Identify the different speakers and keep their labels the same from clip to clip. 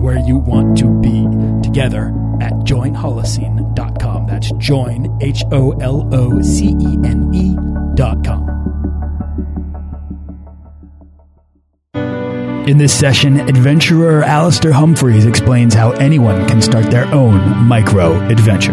Speaker 1: where you want to be together at joinholocene.com. That's join, H O L O C E N E.com. In this session, adventurer Alastair Humphreys explains how anyone can start their own micro adventure.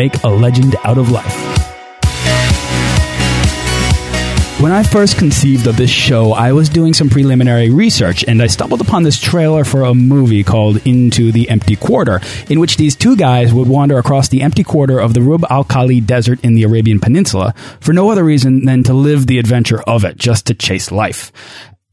Speaker 1: make a legend out of life. When I first conceived of this show, I was doing some preliminary research and I stumbled upon this trailer for a movie called Into the Empty Quarter, in which these two guys would wander across the empty quarter of the Rub al Khali Desert in the Arabian Peninsula for no other reason than to live the adventure of it, just to chase life.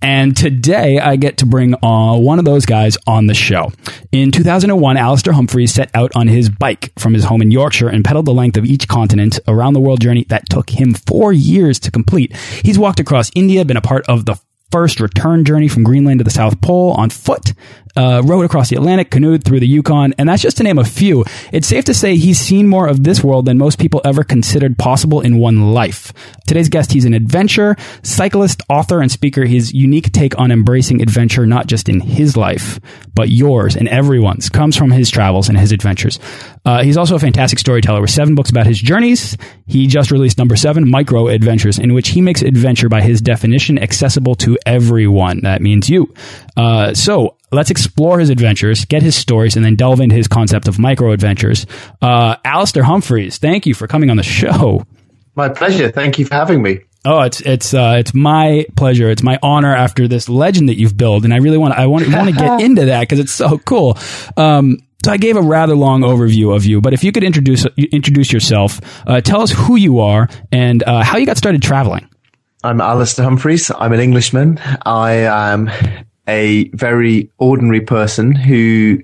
Speaker 1: And today I get to bring uh, one of those guys on the show. In 2001, Alastair Humphreys set out on his bike from his home in Yorkshire and pedaled the length of each continent around the world journey that took him four years to complete. He's walked across India, been a part of the first return journey from Greenland to the South Pole on foot, uh, across the Atlantic, canoed through the Yukon, and that's just to name a few. It's safe to say he's seen more of this world than most people ever considered possible in one life. Today's guest, he's an adventurer, cyclist, author, and speaker. His unique take on embracing adventure, not just in his life, but yours and everyone's, comes from his travels and his adventures. Uh, he's also a fantastic storyteller with seven books about his journeys. He just released number seven, Micro Adventures, in which he makes adventure by his definition accessible to everyone. That means you. Uh, so let's explore his adventures, get his stories, and then delve into his concept of micro adventures. Uh, Alastair Humphreys, thank you for coming on the show.
Speaker 2: My pleasure. Thank you for having me.
Speaker 1: Oh, it's it's uh, it's my pleasure. It's my honor after this legend that you've built, and I really want I want want to get into that because it's so cool. Um, so I gave a rather long overview of you, but if you could introduce introduce yourself, uh, tell us who you are and uh, how you got started traveling.
Speaker 2: I'm Alastair Humphreys. I'm an Englishman. I am a very ordinary person who,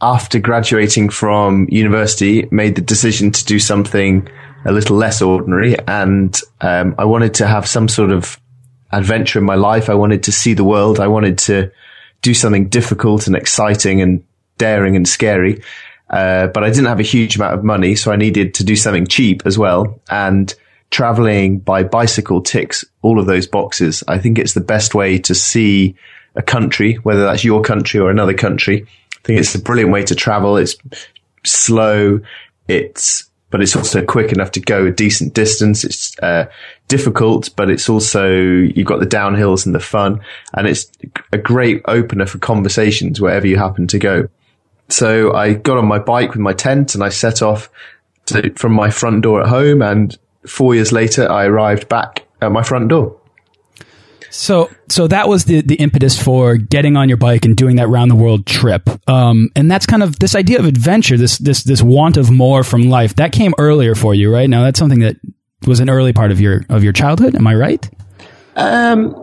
Speaker 2: after graduating from university, made the decision to do something a little less ordinary. And um, I wanted to have some sort of adventure in my life. I wanted to see the world. I wanted to do something difficult and exciting and daring and scary. Uh, but I didn't have a huge amount of money, so I needed to do something cheap as well. And traveling by bicycle ticks all of those boxes. I think it's the best way to see a country, whether that's your country or another country. I think it's a brilliant way to travel. It's slow. It's, but it's also quick enough to go a decent distance. It's uh, difficult, but it's also you've got the downhills and the fun, and it's a great opener for conversations wherever you happen to go. So I got on my bike with my tent and I set off to, from my front door at home, and four years later I arrived back at my front door.
Speaker 1: So, so that was the the impetus for getting on your bike and doing that round the world trip. Um, and that's kind of this idea of adventure, this this this want of more from life. That came earlier for you, right? Now that's something that was an early part of your of your childhood. Am I right?
Speaker 2: Um,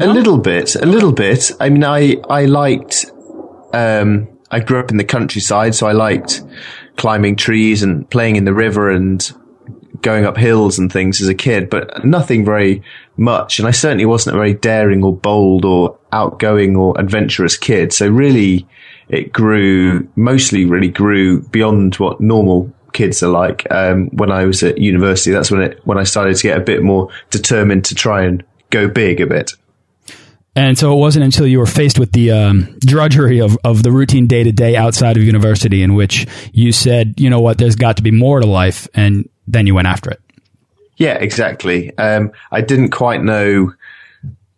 Speaker 2: a no? little bit, a little bit. I mean, I I liked. Um, I grew up in the countryside, so I liked climbing trees and playing in the river and going up hills and things as a kid, but nothing very much. And I certainly wasn't a very daring or bold or outgoing or adventurous kid. So really, it grew, mostly really grew beyond what normal kids are like. Um, when I was at university, that's when it when I started to get a bit more determined to try and go big a bit.
Speaker 1: And so it wasn't until you were faced with the um, drudgery of, of the routine day to day outside of university in which you said, you know what, there's got to be more to life, and then you went after it.
Speaker 2: Yeah, exactly. Um, I didn't quite know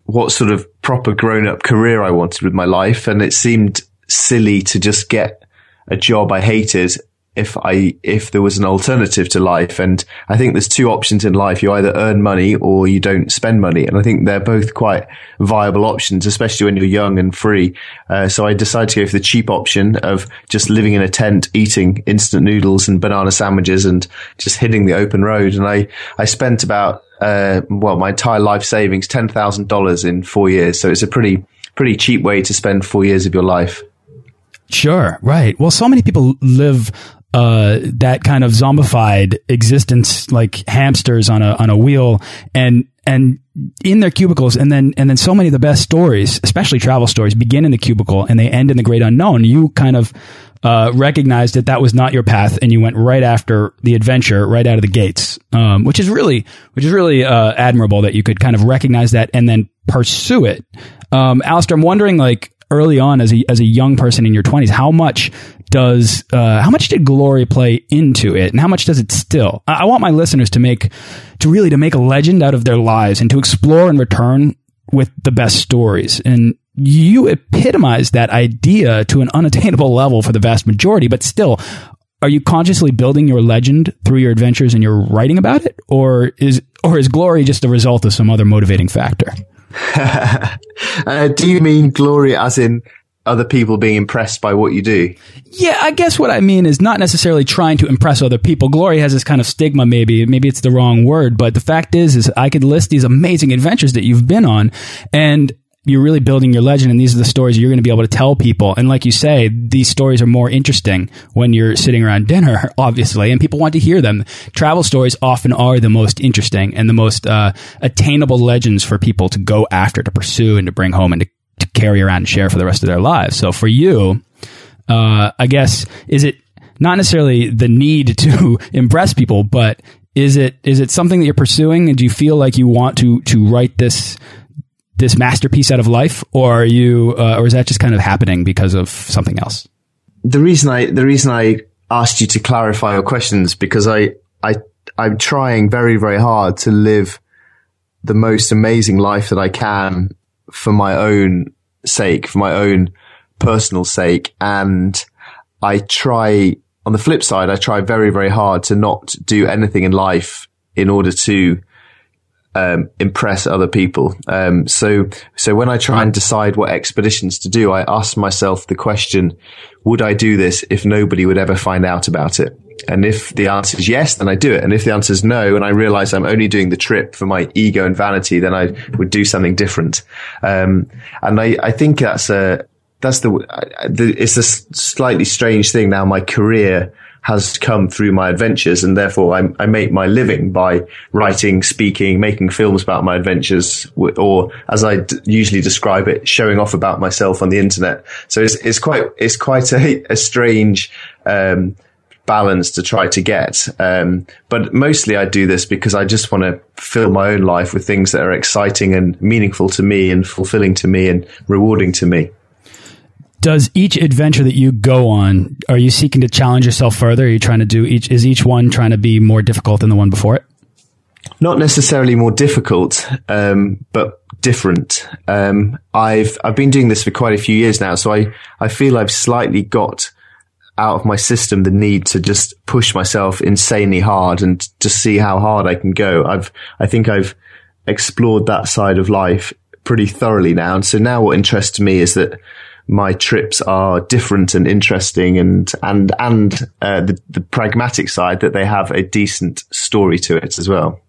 Speaker 2: what sort of proper grown up career I wanted with my life, and it seemed silly to just get a job I hated if I if there was an alternative to life. And I think there's two options in life: you either earn money or you don't spend money. And I think they're both quite viable options, especially when you're young and free. Uh, so I decided to go for the cheap option of just living in a tent, eating instant noodles and banana sandwiches, and just hitting the open road. And I I spent about uh, well my entire life savings ten thousand dollars in four years. So it's a pretty pretty cheap way to spend four years of your life.
Speaker 1: Sure, right. Well, so many people live uh, that kind of zombified existence, like hamsters on a on a wheel, and and in their cubicles, and then and then so many of the best stories, especially travel stories, begin in the cubicle and they end in the great unknown. You kind of uh, recognized that that was not your path, and you went right after the adventure, right out of the gates, um, which is really which is really uh, admirable that you could kind of recognize that and then pursue it. Um, Alastair, I'm wondering, like early on as a as a young person in your 20s, how much does uh, how much did glory play into it, and how much does it still? I, I want my listeners to make to really to make a legend out of their lives and to explore and return with the best stories. And you epitomize that idea to an unattainable level for the vast majority, but still, are you consciously building your legend through your adventures and you're writing about it, or is or is glory just a result of some other motivating factor?
Speaker 2: uh, do you mean glory as in other people being impressed by what you do.
Speaker 1: Yeah, I guess what I mean is not necessarily trying to impress other people. Glory has this kind of stigma, maybe, maybe it's the wrong word, but the fact is, is I could list these amazing adventures that you've been on and you're really building your legend and these are the stories you're going to be able to tell people. And like you say, these stories are more interesting when you're sitting around dinner, obviously, and people want to hear them. Travel stories often are the most interesting and the most uh, attainable legends for people to go after, to pursue, and to bring home and to to carry around and share for the rest of their lives. So for you, uh, I guess, is it not necessarily the need to impress people, but is it is it something that you're pursuing, and do you feel like you want to to write this this masterpiece out of life, or are you, uh, or is that just kind of happening because of something else?
Speaker 2: The reason I the reason I asked you to clarify your questions because I I I'm trying very very hard to live the most amazing life that I can for my own sake, for my own personal sake. And I try, on the flip side, I try very, very hard to not do anything in life in order to um, impress other people. Um, so, so when I try and decide what expeditions to do, I ask myself the question, would I do this if nobody would ever find out about it? And if the answer is yes, then I do it. And if the answer is no, and I realize I'm only doing the trip for my ego and vanity, then I would do something different. Um, and I, I think that's a, that's the, the, it's a slightly strange thing now. My career has come through my adventures and therefore I, I make my living by writing, speaking, making films about my adventures or as I usually describe it, showing off about myself on the internet. So it's, it's quite, it's quite a, a strange, um, balance to try to get. Um, but mostly I do this because I just want to fill my own life with things that are exciting and meaningful to me and fulfilling to me and rewarding to me.
Speaker 1: Does each adventure that you go on, are you seeking to challenge yourself further? Are you trying to do each, is each one trying to be more difficult than the one before it?
Speaker 2: Not necessarily more difficult, um, but different. Um, I've, I've been doing this for quite a few years now, so I, I feel I've slightly got out of my system the need to just push myself insanely hard and to see how hard I can go. I've, I think I've explored that side of life pretty thoroughly now. And so now what interests me is that my trips are different and interesting and, and, and, uh, the, the pragmatic side that they have a decent story to it as well.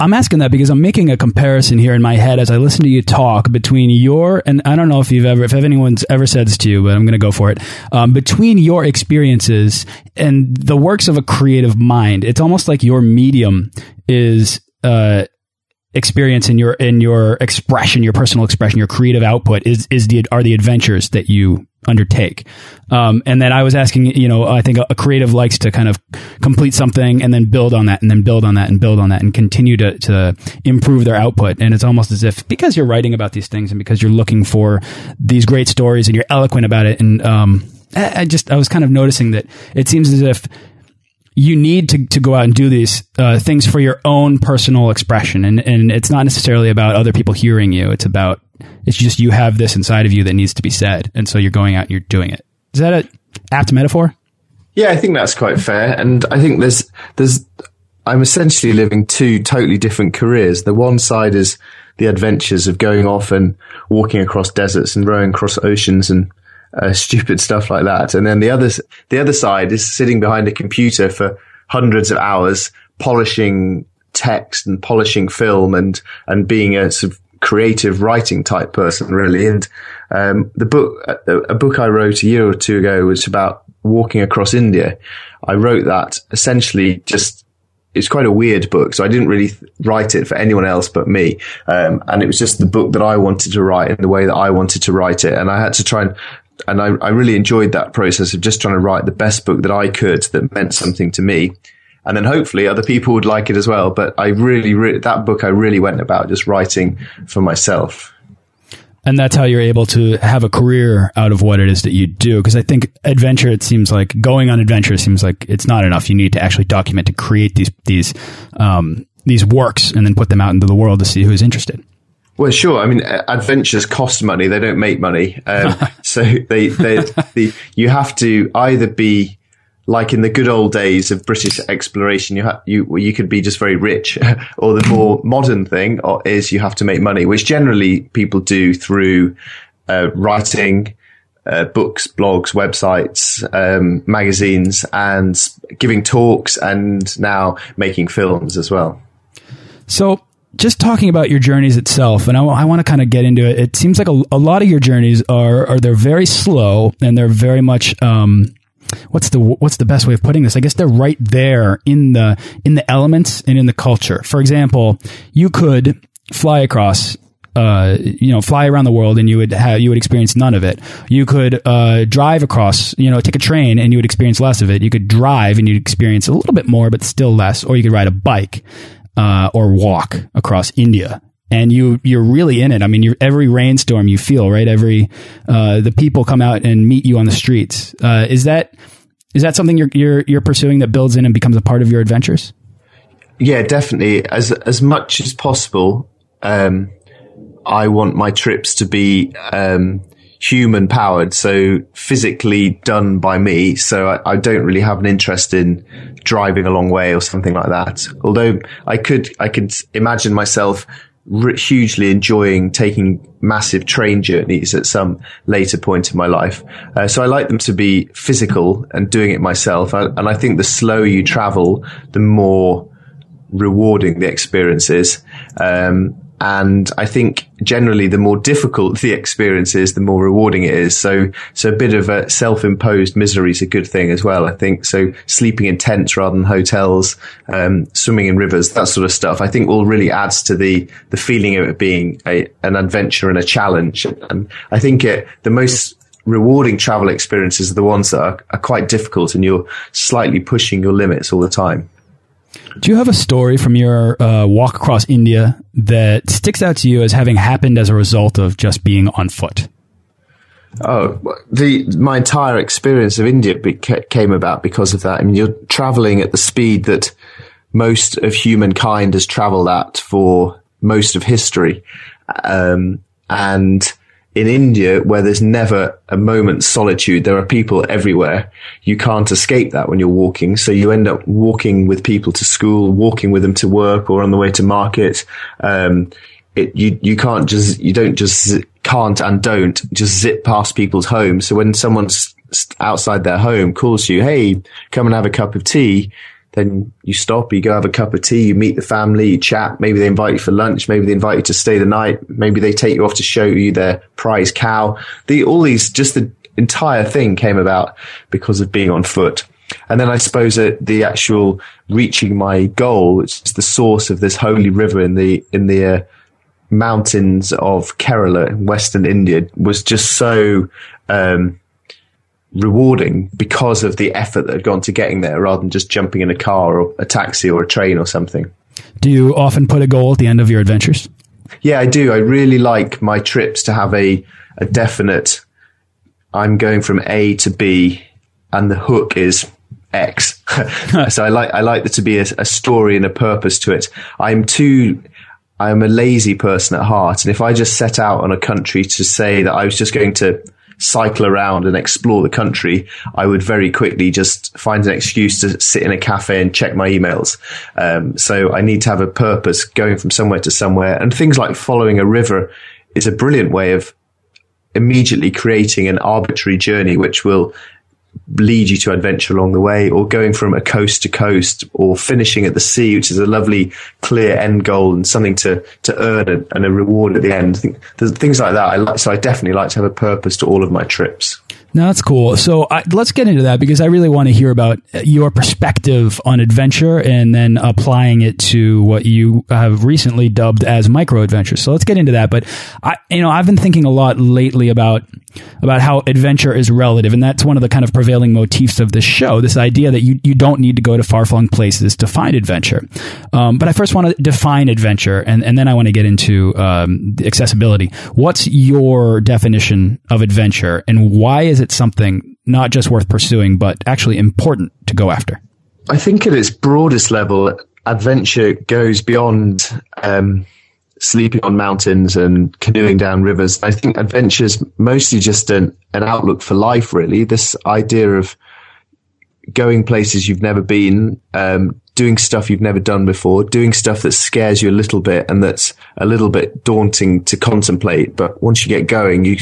Speaker 1: I'm asking that because I'm making a comparison here in my head as I listen to you talk between your and I don't know if you've ever if anyone's ever said this to you, but I'm going to go for it. Um, between your experiences and the works of a creative mind, it's almost like your medium is uh, experience in your in your expression, your personal expression, your creative output is is the are the adventures that you undertake. Um, and then I was asking, you know, I think a, a, creative likes to kind of complete something and then build on that and then build on that and build on that and continue to, to improve their output. And it's almost as if because you're writing about these things and because you're looking for these great stories and you're eloquent about it. And, um, I, I just, I was kind of noticing that it seems as if you need to, to go out and do these uh, things for your own personal expression. And, and it's not necessarily about other people hearing you. It's about, it's just you have this inside of you that needs to be said. And so you're going out and you're doing it. Is that an apt metaphor?
Speaker 2: Yeah, I think that's quite fair. And I think there's, there's, I'm essentially living two totally different careers. The one side is the adventures of going off and walking across deserts and rowing across oceans and uh, stupid stuff like that. And then the other, the other side is sitting behind a computer for hundreds of hours, polishing text and polishing film and, and being a sort of creative writing type person, really. And, um, the book, a book I wrote a year or two ago was about walking across India. I wrote that essentially just it's quite a weird book, so I didn't really write it for anyone else but me. Um, and it was just the book that I wanted to write in the way that I wanted to write it. And I had to try and and I, I really enjoyed that process of just trying to write the best book that I could that meant something to me. And then hopefully other people would like it as well. But I really, re- that book I really went about just writing for myself.
Speaker 1: And that's how you're able to have a career out of what it is that you do. Because I think adventure, it seems like going on adventure seems like it's not enough. You need to actually document to create these these um, these works and then put them out into the world to see who's interested.
Speaker 2: Well, sure. I mean, adventures cost money; they don't make money. Um, so they, they, the, you have to either be like in the good old days of British exploration, you ha- you you could be just very rich, or the more modern thing is you have to make money, which generally people do through uh, writing. Uh, books, blogs, websites, um, magazines, and giving talks, and now making films as well.
Speaker 1: So, just talking about your journeys itself, and I, I want to kind of get into it. It seems like a, a, lot of your journeys are, are they're very slow and they're very much, um, what's the what's the best way of putting this? I guess they're right there in the in the elements and in the culture. For example, you could fly across uh, you know, fly around the world and you would have, you would experience none of it. You could, uh, drive across, you know, take a train and you would experience less of it. You could drive and you'd experience a little bit more, but still less. Or you could ride a bike uh, or walk across India. And you, you're really in it. I mean, every rainstorm you feel, right? Every, uh, the people come out and meet you on the streets. Uh, is that, is that something you're, you're, you're pursuing that builds in and becomes a part of your adventures?
Speaker 2: Yeah, definitely. As, as much as possible, um, I want my trips to be, um, human powered, so physically done by me. So I, I, don't really have an interest in driving a long way or something like that. Although I could, I could imagine myself hugely enjoying taking massive train journeys at some later point in my life. Uh, so I like them to be physical and doing it myself. I, and I think the slower you travel, the more rewarding the experience is. Um, and I think generally the more difficult the experience is, the more rewarding it is. So, so a bit of a self-imposed misery is a good thing as well. I think so. Sleeping in tents rather than hotels, um, swimming in rivers, that sort of stuff. I think all really adds to the the feeling of it being a, an adventure and a challenge. And I think it the most rewarding travel experiences are the ones that are, are quite difficult and you're slightly pushing your limits all the time.
Speaker 1: Do you have a story from your uh, walk across India that sticks out to you as having happened as a result of just being on foot?
Speaker 2: Oh, the my entire experience of India came about because of that. I mean, you're traveling at the speed that most of humankind has traveled at for most of history, um, and in India, where there's never a moment's solitude, there are people everywhere. You can't escape that when you're walking. So you end up walking with people to school, walking with them to work or on the way to market. Um, it, you, you can't just, you don't just can't and don't just zip past people's homes. So when someone's outside their home calls you, Hey, come and have a cup of tea then you stop, you go have a cup of tea, you meet the family, you chat. Maybe they invite you for lunch. Maybe they invite you to stay the night. Maybe they take you off to show you their prize cow. The, all these, just the entire thing came about because of being on foot. and then I suppose uh, the actual reaching my goal, which is the source of this holy river in the in the uh, mountains of Kerala in Western India, was just so um, rewarding because of the effort that had gone to getting there, rather than just jumping in a car or a taxi or a train or something.
Speaker 1: Do you often put a goal at the end of your adventures?
Speaker 2: Yeah, I do. I really like my trips to have a a definite. I'm going from A to B, and the hook is X. so I like I like there to be a, a story and a purpose to it. I'm too I'm a lazy person at heart, and if I just set out on a country to say that I was just going to cycle around and explore the country, I would very quickly just find an excuse to sit in a cafe and check my emails. Um, so I need to have a purpose going from somewhere to somewhere. And things like following a river is a brilliant way of immediately creating an arbitrary journey, which will lead you to adventure along the way or going from a coast to coast or finishing at the sea, which is a lovely, clear end goal and something to, to earn and, a reward at the end. There's things like that. I like, so I definitely like to have a purpose to all of my trips.
Speaker 1: No, that's cool. So I, let's get into that because I really want to hear about your perspective on adventure and then applying it to what you have recently dubbed as micro adventures. So let's get into that. But I, you know, I've been thinking a lot lately about about how adventure is relative, and that's one of the kind of prevailing motifs of this show. This idea that you you don't need to go to far flung places to find adventure. Um, but I first want to define adventure, and and then I want to get into um, accessibility. What's your definition of adventure, and why is it something not just worth pursuing, but actually important to go after?
Speaker 2: I think at its broadest level, adventure goes beyond um, sleeping on mountains and canoeing down rivers. I think adventure is mostly just an, an outlook for life, really. This idea of going places you've never been, um, doing stuff you've never done before, doing stuff that scares you a little bit and that's a little bit daunting to contemplate. But once you get going, you,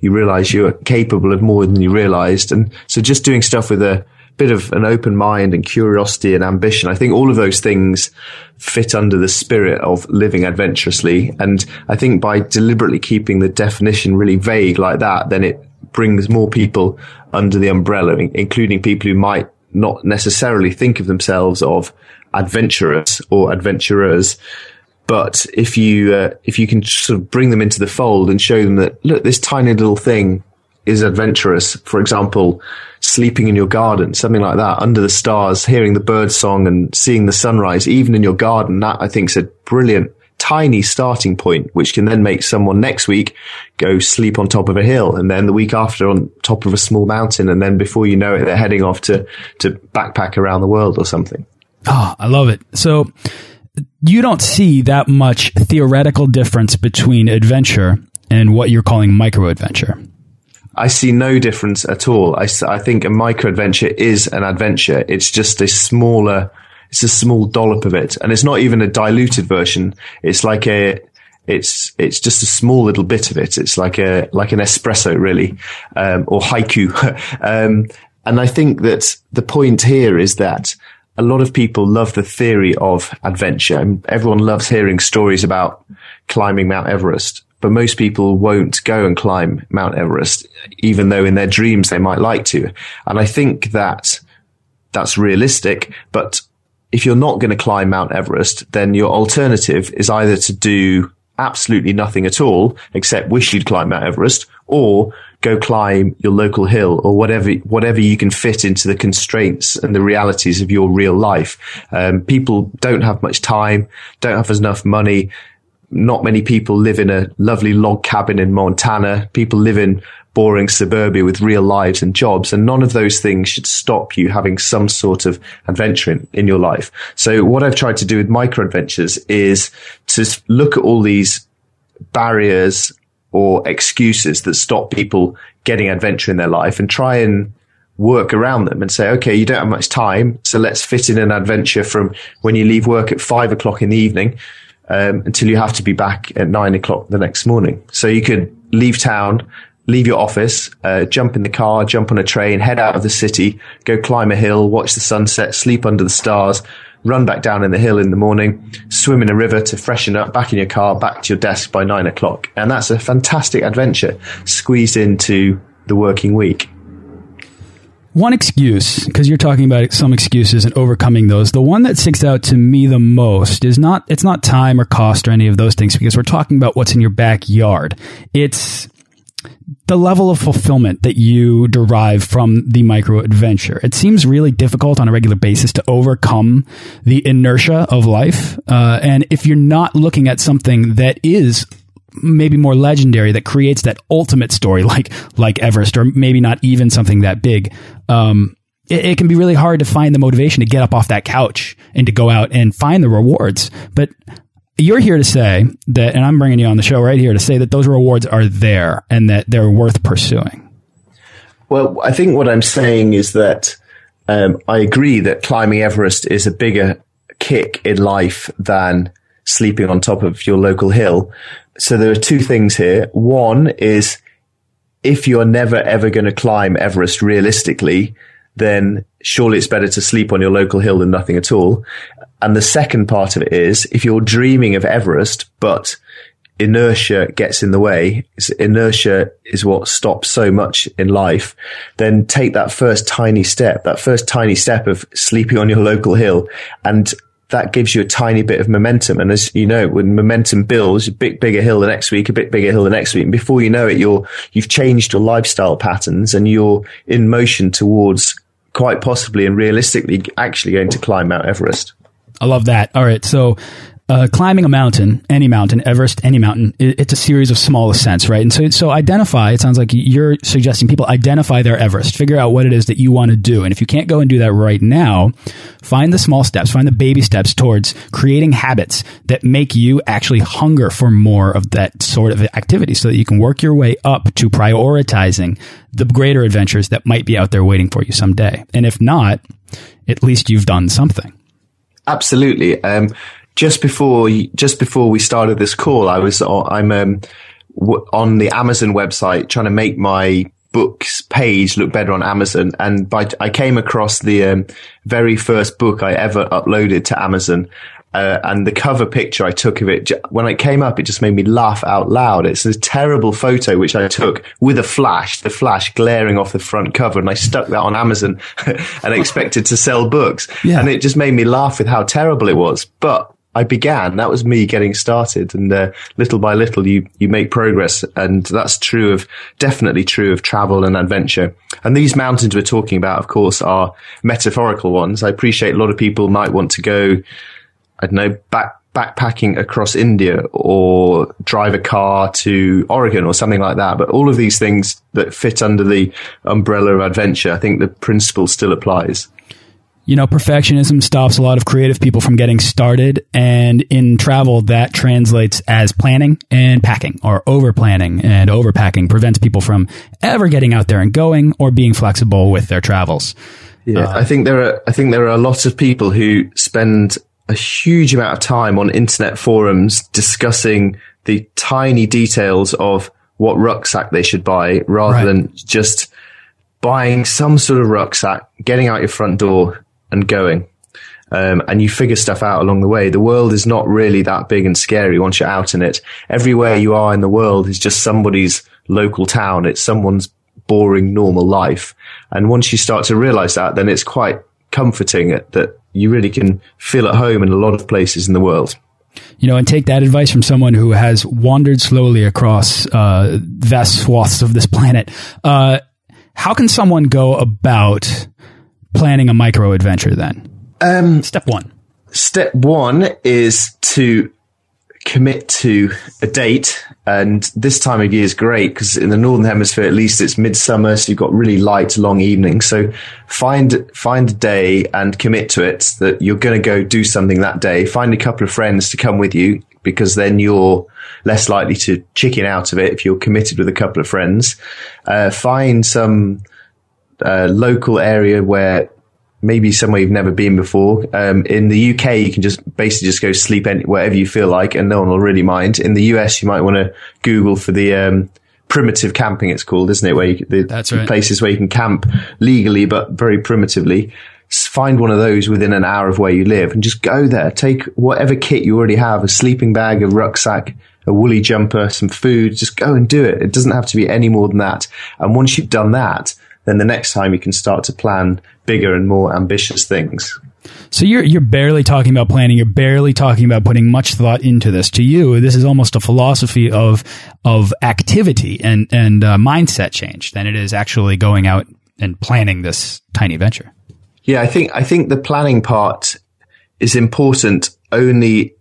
Speaker 2: you realize you're capable of more than you realized. And so just doing stuff with a bit of an open mind and curiosity and ambition. I think all of those things fit under the spirit of living adventurously. And I think by deliberately keeping the definition really vague like that, then it brings more people under the umbrella, including people who might not necessarily think of themselves of adventurers or adventurers. But if you uh, if you can sort of bring them into the fold and show them that look, this tiny little thing is adventurous. For example, sleeping in your garden, something like that, under the stars, hearing the bird song and seeing the sunrise, even in your garden. That I think is a brilliant tiny starting point, which can then make someone next week go sleep on top of a hill and then the week after on top of a small mountain. And then before you know it, they're heading off to, to backpack around the world or something.
Speaker 1: Oh, I love it. So you don't see that much theoretical difference between adventure and what you're calling micro adventure.
Speaker 2: I see no difference at all. I, I think a micro adventure is an adventure. It's just a smaller, it's a small dollop of it. And it's not even a diluted version. It's like a, it's, it's just a small little bit of it. It's like a, like an espresso really, um, or haiku. um, and I think that the point here is that a lot of people love the theory of adventure. and Everyone loves hearing stories about climbing Mount Everest but most people won't go and climb Mount Everest, even though in their dreams they might like to. And I think that that's realistic, but if you're not going to climb Mount Everest, then your alternative is either to do absolutely nothing at all, except wish you'd climb Mount Everest, or go climb your local hill or whatever, whatever you can fit into the constraints and the realities of your real life. Um, people don't have much time, don't have enough money not many people live in a lovely log cabin in Montana. People live in boring suburbia with real lives and jobs. And none of those things should stop you having some sort of adventure in, in your life. So what I've tried to do with micro adventures is to look at all these barriers or excuses that stop people getting adventure in their life and try and work around them and say, okay, you don't have much time. So let's fit in an adventure from when you leave work at five o'clock in the evening um, until you have to be back at nine o'clock the next morning. So you could leave town, leave your office, uh, jump in the car, jump on a train, head out of the city, go climb a hill, watch the sunset, sleep under the stars, run back down in the hill in the morning, swim in a river to freshen up, back in your car, back to your desk by nine o'clock. And that's a fantastic adventure squeezed into the working week.
Speaker 1: One excuse, because you're talking about some excuses and overcoming those. The one that sticks out to me the most is not it's not time or cost or any of those things because we're talking about what's in your backyard. It's the level of fulfillment that you derive from the micro adventure. It seems really difficult on a regular basis to overcome the inertia of life. Uh, and if you're not looking at something that is maybe more legendary that creates that ultimate story like like Everest or maybe not even something that big. Um, it, it, can be really hard to find the motivation to get up off that couch and to go out and find the rewards. But you're here to say that and I'm bringing you on the show right here to say that those rewards are there and that they're worth pursuing.
Speaker 2: Well I think what I'm saying is that um, I agree that climbing Everest is a bigger kick in life than sleeping on top of your local hill so there are two things here. One is if you're never ever going to climb Everest realistically, then surely it's better to sleep on your local hill than nothing at all. And the second part of it is if you're dreaming of Everest, but inertia gets in the way, inertia is what stops so much in life, then take that first tiny step, that first tiny step of sleeping on your local hill and that gives you a tiny bit of momentum. And as you know, when momentum builds, a bit bigger hill the next week, a bit bigger hill the next week. And before you know it, you're, you've changed your lifestyle patterns and you're in motion towards quite possibly and realistically actually going to climb Mount Everest.
Speaker 1: I love that. All right. So uh, climbing a mountain, any mountain, Everest, any mountain, it, it's a series of small ascents, right? And so, so identify, it sounds like you're suggesting people identify their Everest, figure out what it is that you want to do. And if you can't go and do that right now, find the small steps, find the baby steps towards creating habits that make you actually hunger for more of that sort of activity so that you can work your way up to prioritizing the greater adventures that might be out there waiting for you someday. And if not, at least you've done something.
Speaker 2: Absolutely. Um, just before just before we started this call, I was I'm um, on the Amazon website trying to make my books page look better on Amazon, and by I came across the um, very first book I ever uploaded to Amazon. Uh, and the cover picture I took of it, when it came up, it just made me laugh out loud. It's a terrible photo which I took with a flash, the flash glaring off the front cover, and I stuck that on Amazon and expected to sell books. Yeah. And it just made me laugh with how terrible it was. But I began. That was me getting started, and uh, little by little, you you make progress, and that's true of definitely true of travel and adventure. And these mountains we're talking about, of course, are metaphorical ones. I appreciate a lot of people might want to go, I don't know, back backpacking across India or drive a car to Oregon or something like that. But all of these things that fit under the umbrella of adventure, I think the principle still applies
Speaker 1: you know, perfectionism stops a lot of creative people from getting started. And in travel, that translates as planning and packing or over planning and overpacking prevents people from ever getting out there and going or being flexible with their travels.
Speaker 2: Yeah, uh, I think there are, I think there are a lot of people who spend a huge amount of time on internet forums discussing the tiny details of what rucksack they should buy rather right. than just buying some sort of rucksack, getting out your front door and going. Um, and you figure stuff out along the way. The world is not really that big and scary once you're out in it. Everywhere you are in the world is just somebody's local town. It's someone's boring normal life. And once you start to realize that, then it's quite comforting that you really can feel at home in a lot of places in the world.
Speaker 1: You know, and take that advice from someone who has wandered slowly across uh, vast swaths of this planet. Uh, how can someone go about planning a micro adventure then? Um, step one.
Speaker 2: Step one is to commit to a date. And this time of year is great because in the Northern Hemisphere, at least it's midsummer. So you've got really light, long evenings. So find, find a day and commit to it that you're going to go do something that day. Find a couple of friends to come with you because then you're less likely to chicken out of it if you're committed with a couple of friends. Uh, find some, uh, local area where maybe somewhere you've never been before. Um, in the UK, you can just basically just go sleep any, wherever you feel like, and no one will really mind. In the US, you might want to Google for the um, primitive camping. It's called, isn't it? Where you, the, That's right. places where you can camp legally, but very primitively. Find one of those within an hour of where you live, and just go there. Take whatever kit you already have: a sleeping bag, a rucksack, a woolly jumper, some food. Just go and do it. It doesn't have to be any more than that. And once you've done that, then the next time you can start to plan bigger and more ambitious things.
Speaker 1: So you're you're barely talking about planning. You're barely talking about putting much thought into this. To you, this is almost a philosophy of of activity and and uh, mindset change than it is actually going out and planning this tiny venture.
Speaker 2: Yeah, I think I think the planning part is important only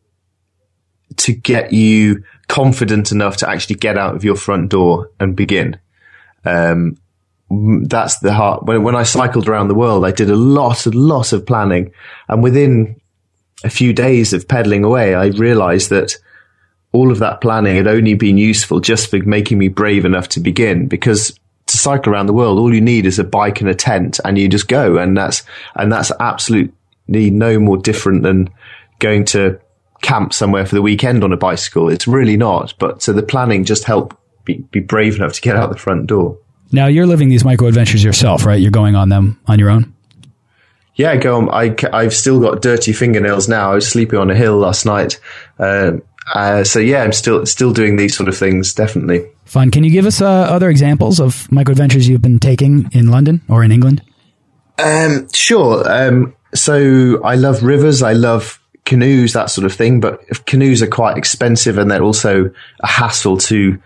Speaker 2: to get you confident enough to actually get out of your front door and begin. Um, that's the heart. When, when I cycled around the world, I did a lot, a lot of planning. And within a few days of pedaling away, I realized that all of that planning had only been useful just for making me brave enough to begin because to cycle around the world, all you need is a bike and a tent and you just go. And that's, and that's absolutely no more different than going to camp somewhere for the weekend on a bicycle. It's really not. But so the planning just helped be, be brave enough to get out the front door.
Speaker 1: Now you're living these micro adventures yourself, right? You're going on them on your own.
Speaker 2: Yeah, go on. I, I've still got dirty fingernails now. I was sleeping on a hill last night. Uh, uh, so yeah, I'm still still doing these sort of things. Definitely
Speaker 1: fun. Can you give us uh, other examples of micro adventures you've been taking in London or in England?
Speaker 2: Um, sure. Um, so I love rivers. I love canoes, that sort of thing. But canoes are quite expensive and they're also a hassle to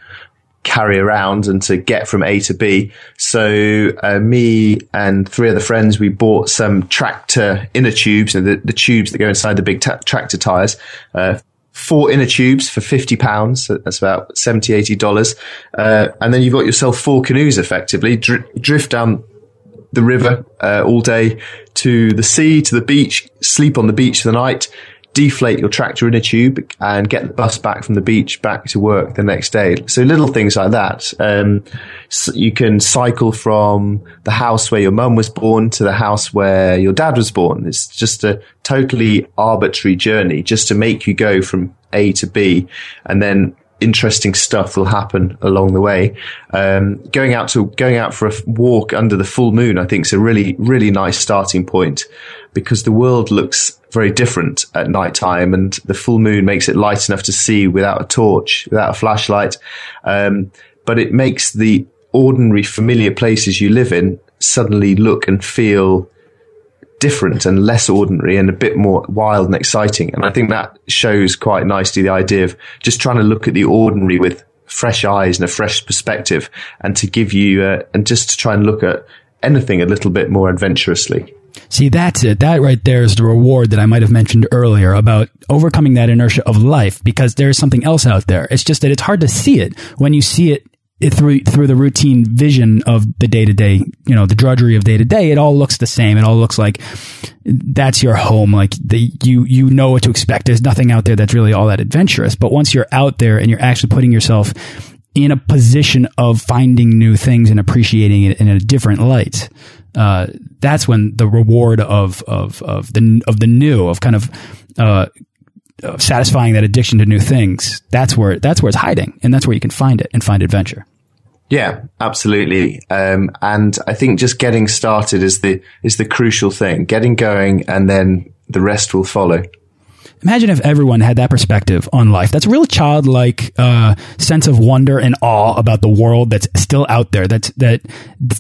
Speaker 2: carry around and to get from A to B. So uh, me and three other friends, we bought some tractor inner tubes, the, the tubes that go inside the big tractor tires. Uh, four inner tubes for 50 pounds. That's about 70, 80 dollars. Uh, and then you've got yourself four canoes effectively, dr- drift down the river uh, all day to the sea, to the beach, sleep on the beach for the night, deflate your tractor in a tube and get the bus back from the beach back to work the next day. So little things like that. Um, so you can cycle from the house where your mum was born to the house where your dad was born. It's just a totally arbitrary journey just to make you go from A to B and then interesting stuff will happen along the way. Um, going out to going out for a walk under the full moon, I think is a really really nice starting point because the world looks very different at night time and the full moon makes it light enough to see without a torch, without a flashlight. Um, but it makes the ordinary familiar places you live in suddenly look and feel different and less ordinary and a bit more wild and exciting. And I think that shows quite nicely the idea of just trying to look at the ordinary with fresh eyes and a fresh perspective and to give you, uh, and just to try and look at anything a little bit more adventurously.
Speaker 1: See, that's it. That right there is the reward that I might have mentioned earlier about overcoming that inertia of life because there is something else out there. It's just that it's hard to see it when you see it through through the routine vision of the day to day, you know, the drudgery of day to day, it all looks the same. It all looks like that's your home. Like the you you know what to expect. There's nothing out there that's really all that adventurous. But once you're out there and you're actually putting yourself in a position of finding new things and appreciating it in a different light, uh, that's when the reward of of of the of the new of kind of uh, satisfying that addiction to new things. That's where that's where it's hiding, and that's where you can find it and find adventure.
Speaker 2: Yeah, absolutely. Um, and I think just getting started is the is the crucial thing. Getting going, and then the rest will follow.
Speaker 1: Imagine if everyone had that perspective on life. That's a real childlike uh, sense of wonder and awe about the world that's still out there. That's that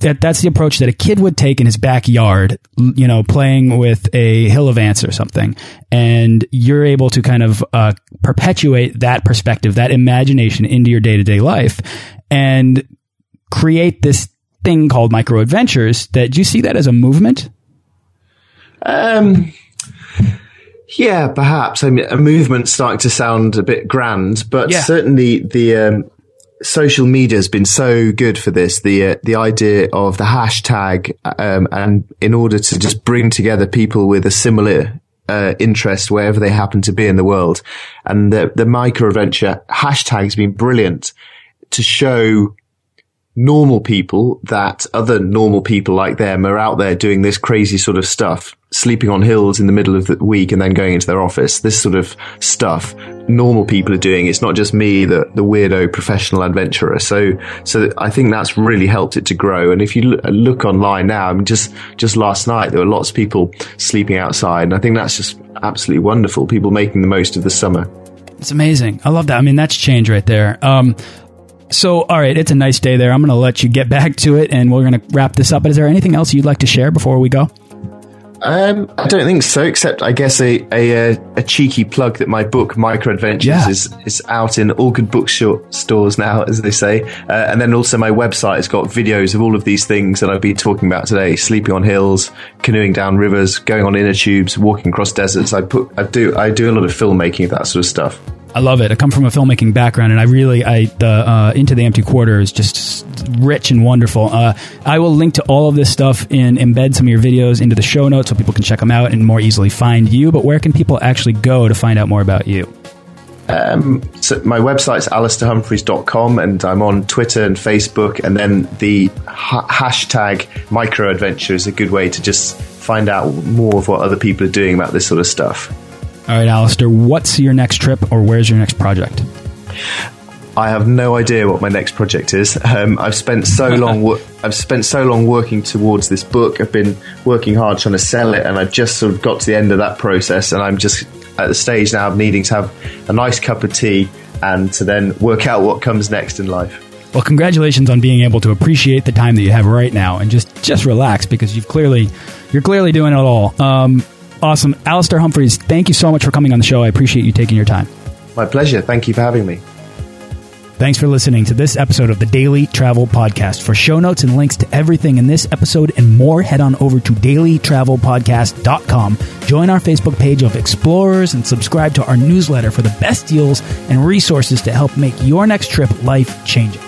Speaker 1: that that's the approach that a kid would take in his backyard, you know, playing with a hill of ants or something. And you're able to kind of uh, perpetuate that perspective, that imagination into your day to day life, and create this thing called micro adventures. That do you see that as a movement?
Speaker 2: Um yeah, perhaps. I mean, a movement starting to sound a bit grand, but yeah. certainly the um, social media has been so good for this. The uh, the idea of the hashtag, um, and in order to just bring together people with a similar uh, interest wherever they happen to be in the world, and the the micro adventure hashtag has been brilliant to show normal people that other normal people like them are out there doing this crazy sort of stuff, sleeping on hills in the middle of the week and then going into their office. This sort of stuff normal people are doing. It's not just me, the, the weirdo professional adventurer. So, so I think that's really helped it to grow. And if you look online now, I mean, just, just last night, there were lots of people sleeping outside. And I think that's just absolutely wonderful. People making the most of the summer.
Speaker 1: It's amazing. I love that. I mean, that's change right there. Um, So, all right, it's a nice day there. I'm going to let you get back to it, and we're going to wrap this up. But is there anything else you'd like to share before we go?
Speaker 2: Um, I don't think so, except I guess a, a, a cheeky plug that my book Micro Adventures yeah. is is out in all good bookstores now, as they say, uh, and then also my website has got videos of all of these things that I've been talking about today: sleeping on hills, canoeing down rivers, going on inner tubes, walking across deserts. I put I do I do a lot of filmmaking, of that sort of stuff.
Speaker 1: I love it. I come from a filmmaking background, and I really, I the uh, Into the Empty Quarter is just rich and wonderful. Uh, I will link to all of this stuff and embed some of your videos into the show notes so people can check them out and more easily find you. But where can people actually go to find out more about you?
Speaker 2: Um, so my website's alastairhumphreys.com and I'm on Twitter and Facebook. And then the ha- hashtag microadventure is a good way to just find out more of what other people are doing about this sort of stuff.
Speaker 1: All right, Alastair, what's your next trip or where's your next project?
Speaker 2: I have no idea what my next project is. Um, I've spent so long. I've spent so long working towards this book. I've been working hard trying to sell it, and I've just sort of got to the end of that process, and I'm just at the stage now of needing to have a nice cup of tea and to then work out what comes next in life.
Speaker 1: Well, congratulations on being able to appreciate the time that you have right now and just just relax because you've clearly you're clearly doing it all. Um, Awesome. Alastair Humphreys, thank you so much for coming on the show. I appreciate you taking your time.
Speaker 2: My pleasure. Thank you for having me.
Speaker 1: Thanks for listening to this episode of the Daily Travel Podcast. For show notes and links to everything in this episode and more, head on over to dailytravelpodcast.com. Join our Facebook page of explorers and subscribe to our newsletter for the best deals and resources to help make your next trip life changing.